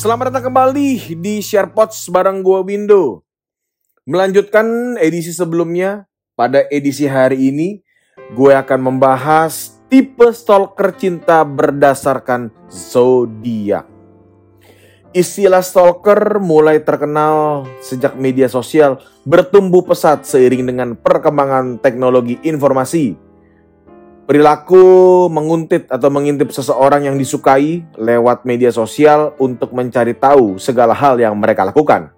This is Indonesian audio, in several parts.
Selamat datang kembali di SharePods bareng gua Windo. Melanjutkan edisi sebelumnya, pada edisi hari ini gue akan membahas tipe stalker cinta berdasarkan zodiak. Istilah stalker mulai terkenal sejak media sosial bertumbuh pesat seiring dengan perkembangan teknologi informasi. Perilaku menguntit atau mengintip seseorang yang disukai lewat media sosial untuk mencari tahu segala hal yang mereka lakukan.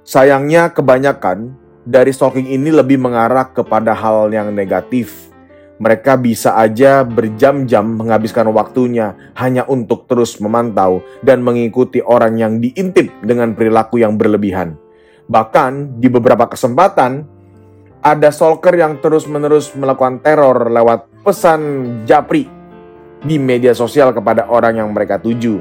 Sayangnya kebanyakan dari stalking ini lebih mengarah kepada hal yang negatif. Mereka bisa aja berjam-jam menghabiskan waktunya hanya untuk terus memantau dan mengikuti orang yang diintip dengan perilaku yang berlebihan. Bahkan di beberapa kesempatan, ada stalker yang terus-menerus melakukan teror lewat pesan japri di media sosial kepada orang yang mereka tuju.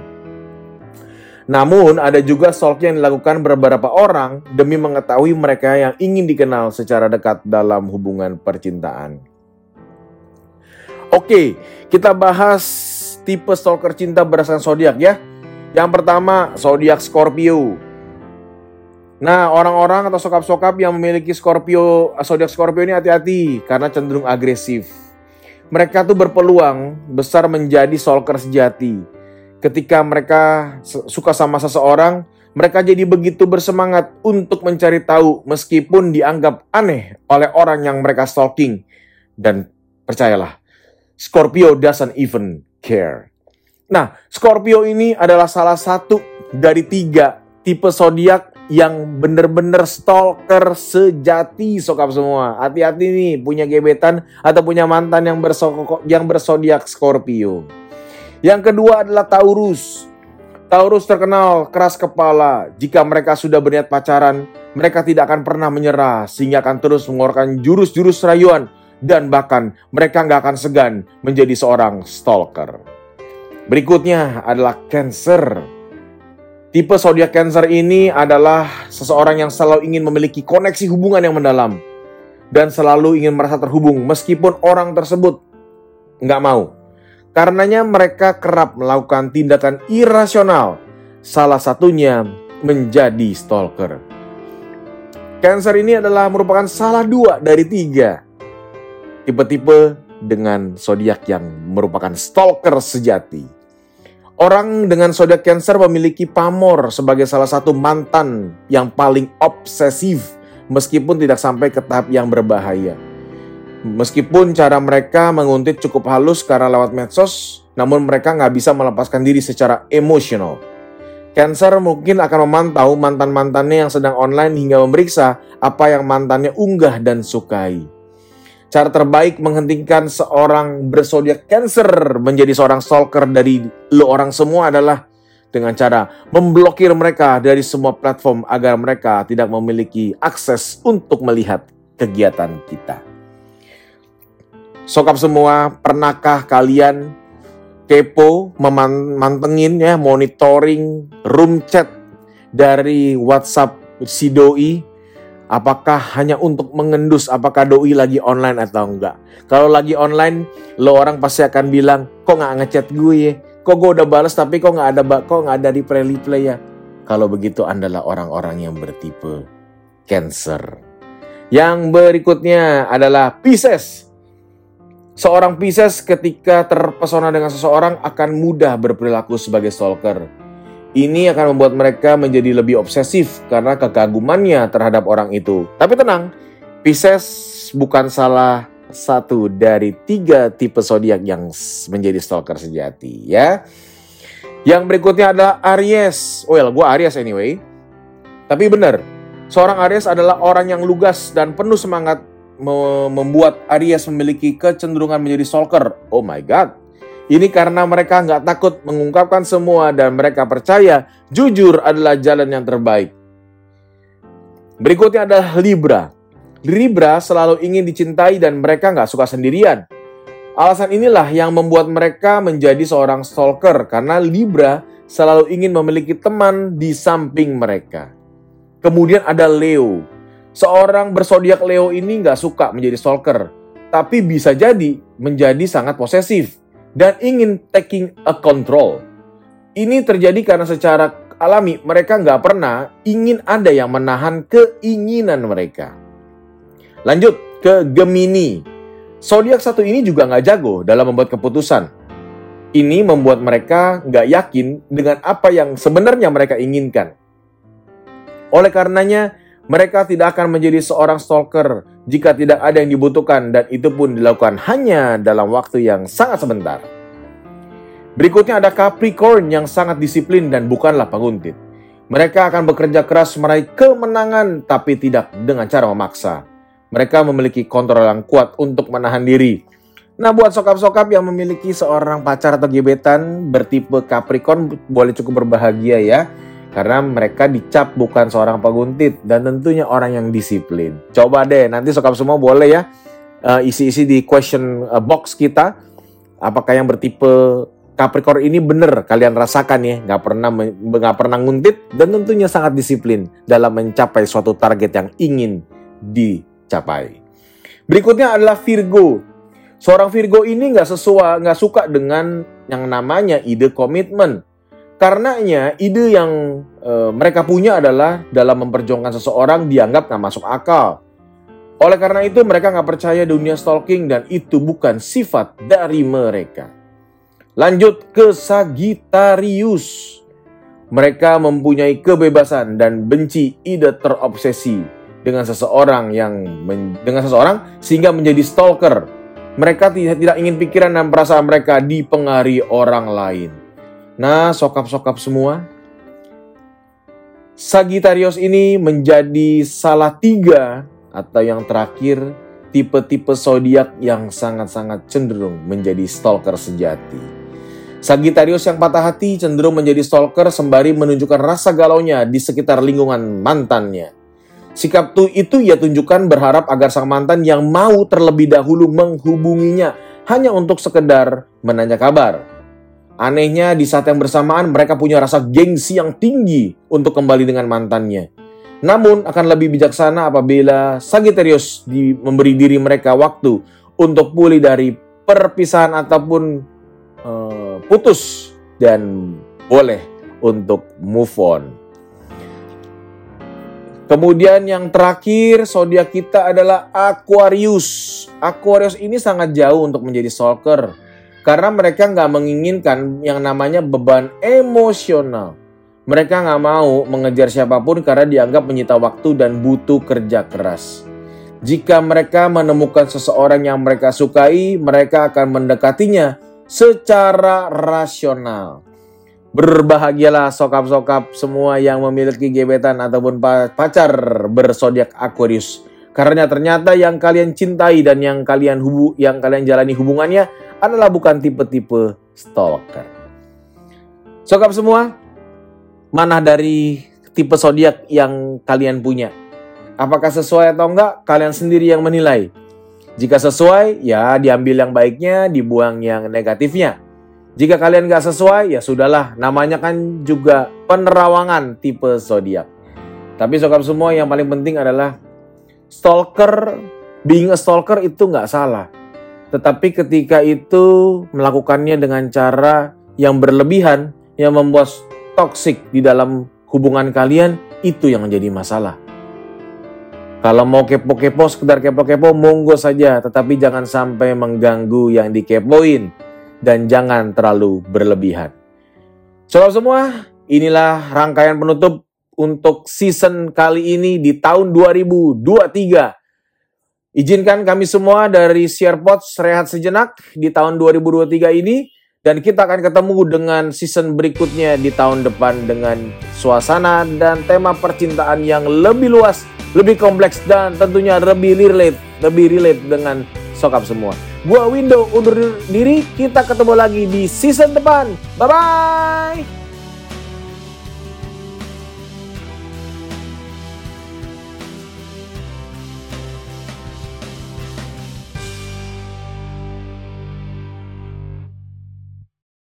Namun, ada juga stalking yang dilakukan beberapa orang demi mengetahui mereka yang ingin dikenal secara dekat dalam hubungan percintaan. Oke, kita bahas tipe stalker cinta berdasarkan zodiak ya. Yang pertama, zodiak Scorpio. Nah, orang-orang atau sokap-sokap yang memiliki Scorpio, zodiak Scorpio ini hati-hati karena cenderung agresif. Mereka tuh berpeluang besar menjadi stalker sejati. Ketika mereka suka sama seseorang, mereka jadi begitu bersemangat untuk mencari tahu meskipun dianggap aneh oleh orang yang mereka stalking. Dan percayalah, Scorpio doesn't even care. Nah, Scorpio ini adalah salah satu dari tiga tipe zodiak yang bener-bener stalker sejati sokap semua. Hati-hati nih punya gebetan atau punya mantan yang bersoko yang bersodiak Scorpio. Yang kedua adalah Taurus. Taurus terkenal keras kepala. Jika mereka sudah berniat pacaran, mereka tidak akan pernah menyerah sehingga akan terus mengeluarkan jurus-jurus rayuan dan bahkan mereka nggak akan segan menjadi seorang stalker. Berikutnya adalah Cancer. Tipe zodiak Cancer ini adalah seseorang yang selalu ingin memiliki koneksi hubungan yang mendalam dan selalu ingin merasa terhubung meskipun orang tersebut nggak mau. Karenanya mereka kerap melakukan tindakan irasional, salah satunya menjadi stalker. Cancer ini adalah merupakan salah dua dari tiga tipe-tipe dengan zodiak yang merupakan stalker sejati. Orang dengan zodiak Cancer memiliki pamor sebagai salah satu mantan yang paling obsesif meskipun tidak sampai ke tahap yang berbahaya. Meskipun cara mereka menguntit cukup halus karena lewat medsos, namun mereka nggak bisa melepaskan diri secara emosional. Cancer mungkin akan memantau mantan-mantannya yang sedang online hingga memeriksa apa yang mantannya unggah dan sukai. Cara terbaik menghentikan seorang bersodiak Cancer menjadi seorang stalker dari lo orang semua adalah dengan cara memblokir mereka dari semua platform agar mereka tidak memiliki akses untuk melihat kegiatan kita. Sokap semua, pernahkah kalian kepo memantengin ya monitoring room chat dari WhatsApp si doi Apakah hanya untuk mengendus apakah doi lagi online atau enggak? Kalau lagi online, lo orang pasti akan bilang, kok nggak ngechat gue ya? Kok gue udah balas tapi kok nggak ada kok nggak ada di reply ya? Kalau begitu adalah orang-orang yang bertipe Cancer. Yang berikutnya adalah Pisces. Seorang Pisces ketika terpesona dengan seseorang akan mudah berperilaku sebagai stalker ini akan membuat mereka menjadi lebih obsesif karena kekagumannya terhadap orang itu. Tapi tenang, Pisces bukan salah satu dari tiga tipe zodiak yang menjadi stalker sejati ya. Yang berikutnya adalah Aries. Well, gue Aries anyway. Tapi benar, seorang Aries adalah orang yang lugas dan penuh semangat membuat Aries memiliki kecenderungan menjadi stalker. Oh my god, ini karena mereka nggak takut mengungkapkan semua dan mereka percaya jujur adalah jalan yang terbaik. Berikutnya adalah Libra. Libra selalu ingin dicintai dan mereka nggak suka sendirian. Alasan inilah yang membuat mereka menjadi seorang stalker karena Libra selalu ingin memiliki teman di samping mereka. Kemudian ada Leo. Seorang bersodiak Leo ini nggak suka menjadi stalker, tapi bisa jadi menjadi sangat posesif dan ingin taking a control. Ini terjadi karena secara alami mereka nggak pernah ingin ada yang menahan keinginan mereka. Lanjut ke Gemini. Zodiak satu ini juga nggak jago dalam membuat keputusan. Ini membuat mereka nggak yakin dengan apa yang sebenarnya mereka inginkan. Oleh karenanya, mereka tidak akan menjadi seorang stalker jika tidak ada yang dibutuhkan dan itu pun dilakukan hanya dalam waktu yang sangat sebentar. Berikutnya ada Capricorn yang sangat disiplin dan bukanlah penguntit. Mereka akan bekerja keras meraih kemenangan tapi tidak dengan cara memaksa. Mereka memiliki kontrol yang kuat untuk menahan diri. Nah buat sokap-sokap yang memiliki seorang pacar atau gebetan bertipe Capricorn boleh cukup berbahagia ya. Karena mereka dicap bukan seorang penguntit dan tentunya orang yang disiplin. Coba deh nanti sokap semua boleh ya eh, isi-isi di question eh, box kita. Apakah yang bertipe Capricorn ini benar kalian rasakan ya, nggak pernah nggak pernah nguntit dan tentunya sangat disiplin dalam mencapai suatu target yang ingin dicapai. Berikutnya adalah Virgo. Seorang Virgo ini nggak sesuai, nggak suka dengan yang namanya ide komitmen. Karenanya ide yang e, mereka punya adalah dalam memperjuangkan seseorang dianggap nggak masuk akal. Oleh karena itu mereka nggak percaya dunia stalking dan itu bukan sifat dari mereka. Lanjut ke Sagittarius. Mereka mempunyai kebebasan dan benci ide terobsesi dengan seseorang yang dengan seseorang sehingga menjadi stalker. Mereka tidak ingin pikiran dan perasaan mereka dipengaruhi orang lain. Nah, sokap-sokap semua, Sagittarius ini menjadi salah tiga atau yang terakhir tipe-tipe zodiak yang sangat-sangat cenderung menjadi stalker sejati. Sagittarius yang patah hati cenderung menjadi stalker sembari menunjukkan rasa galaunya di sekitar lingkungan mantannya. Sikap tu itu ia tunjukkan berharap agar sang mantan yang mau terlebih dahulu menghubunginya hanya untuk sekedar menanya kabar. Anehnya di saat yang bersamaan mereka punya rasa gengsi yang tinggi untuk kembali dengan mantannya. Namun akan lebih bijaksana apabila Sagittarius di, memberi diri mereka waktu untuk pulih dari perpisahan ataupun uh, putus dan boleh untuk move on. Kemudian yang terakhir zodiak kita adalah Aquarius. Aquarius ini sangat jauh untuk menjadi stalker karena mereka nggak menginginkan yang namanya beban emosional. Mereka nggak mau mengejar siapa pun karena dianggap menyita waktu dan butuh kerja keras. Jika mereka menemukan seseorang yang mereka sukai, mereka akan mendekatinya secara rasional. Berbahagialah sokap-sokap semua yang memiliki gebetan ataupun pacar bersodiak Aquarius. Karena ternyata yang kalian cintai dan yang kalian hubu yang kalian jalani hubungannya adalah bukan tipe-tipe stalker. Sokap semua, mana dari tipe zodiak yang kalian punya? Apakah sesuai atau enggak? Kalian sendiri yang menilai. Jika sesuai, ya diambil yang baiknya, dibuang yang negatifnya. Jika kalian gak sesuai, ya sudahlah. Namanya kan juga penerawangan tipe zodiak. Tapi sokap semua yang paling penting adalah stalker, being a stalker itu gak salah. Tetapi ketika itu melakukannya dengan cara yang berlebihan, yang membuat toksik di dalam hubungan kalian, itu yang menjadi masalah. Kalau mau kepo-kepo, sekedar kepo-kepo, monggo saja. Tetapi jangan sampai mengganggu yang dikepoin. Dan jangan terlalu berlebihan. Sobat semua, inilah rangkaian penutup untuk season kali ini di tahun 2023. Izinkan kami semua dari SharePods rehat sejenak di tahun 2023 ini dan kita akan ketemu dengan season berikutnya di tahun depan dengan suasana dan tema percintaan yang lebih luas lebih kompleks dan tentunya lebih relate, lebih relate dengan sokap semua. Gua Window undur diri, kita ketemu lagi di season depan. Bye bye.